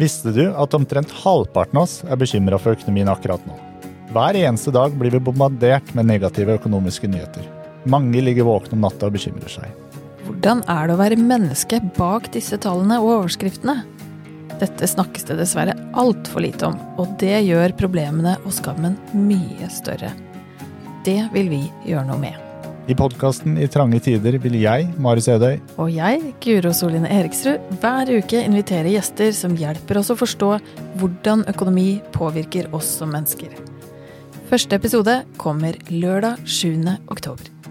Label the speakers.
Speaker 1: Visste du at omtrent halvparten av oss er bekymra for økonomien akkurat nå? Hver eneste dag blir vi bombardert med negative økonomiske nyheter. Mange ligger våkne om natta og bekymrer seg.
Speaker 2: Hvordan er det å være menneske bak disse tallene og overskriftene? Dette snakkes det dessverre altfor lite om, og det gjør problemene og skammen mye større. Det vil vi gjøre noe med.
Speaker 1: I podkasten I trange tider vil jeg, Marius Edøy,
Speaker 2: Og jeg, Guro Soline Eriksrud, hver uke inviterer gjester som hjelper oss å forstå hvordan økonomi påvirker oss som mennesker. Første episode kommer lørdag 7. oktober.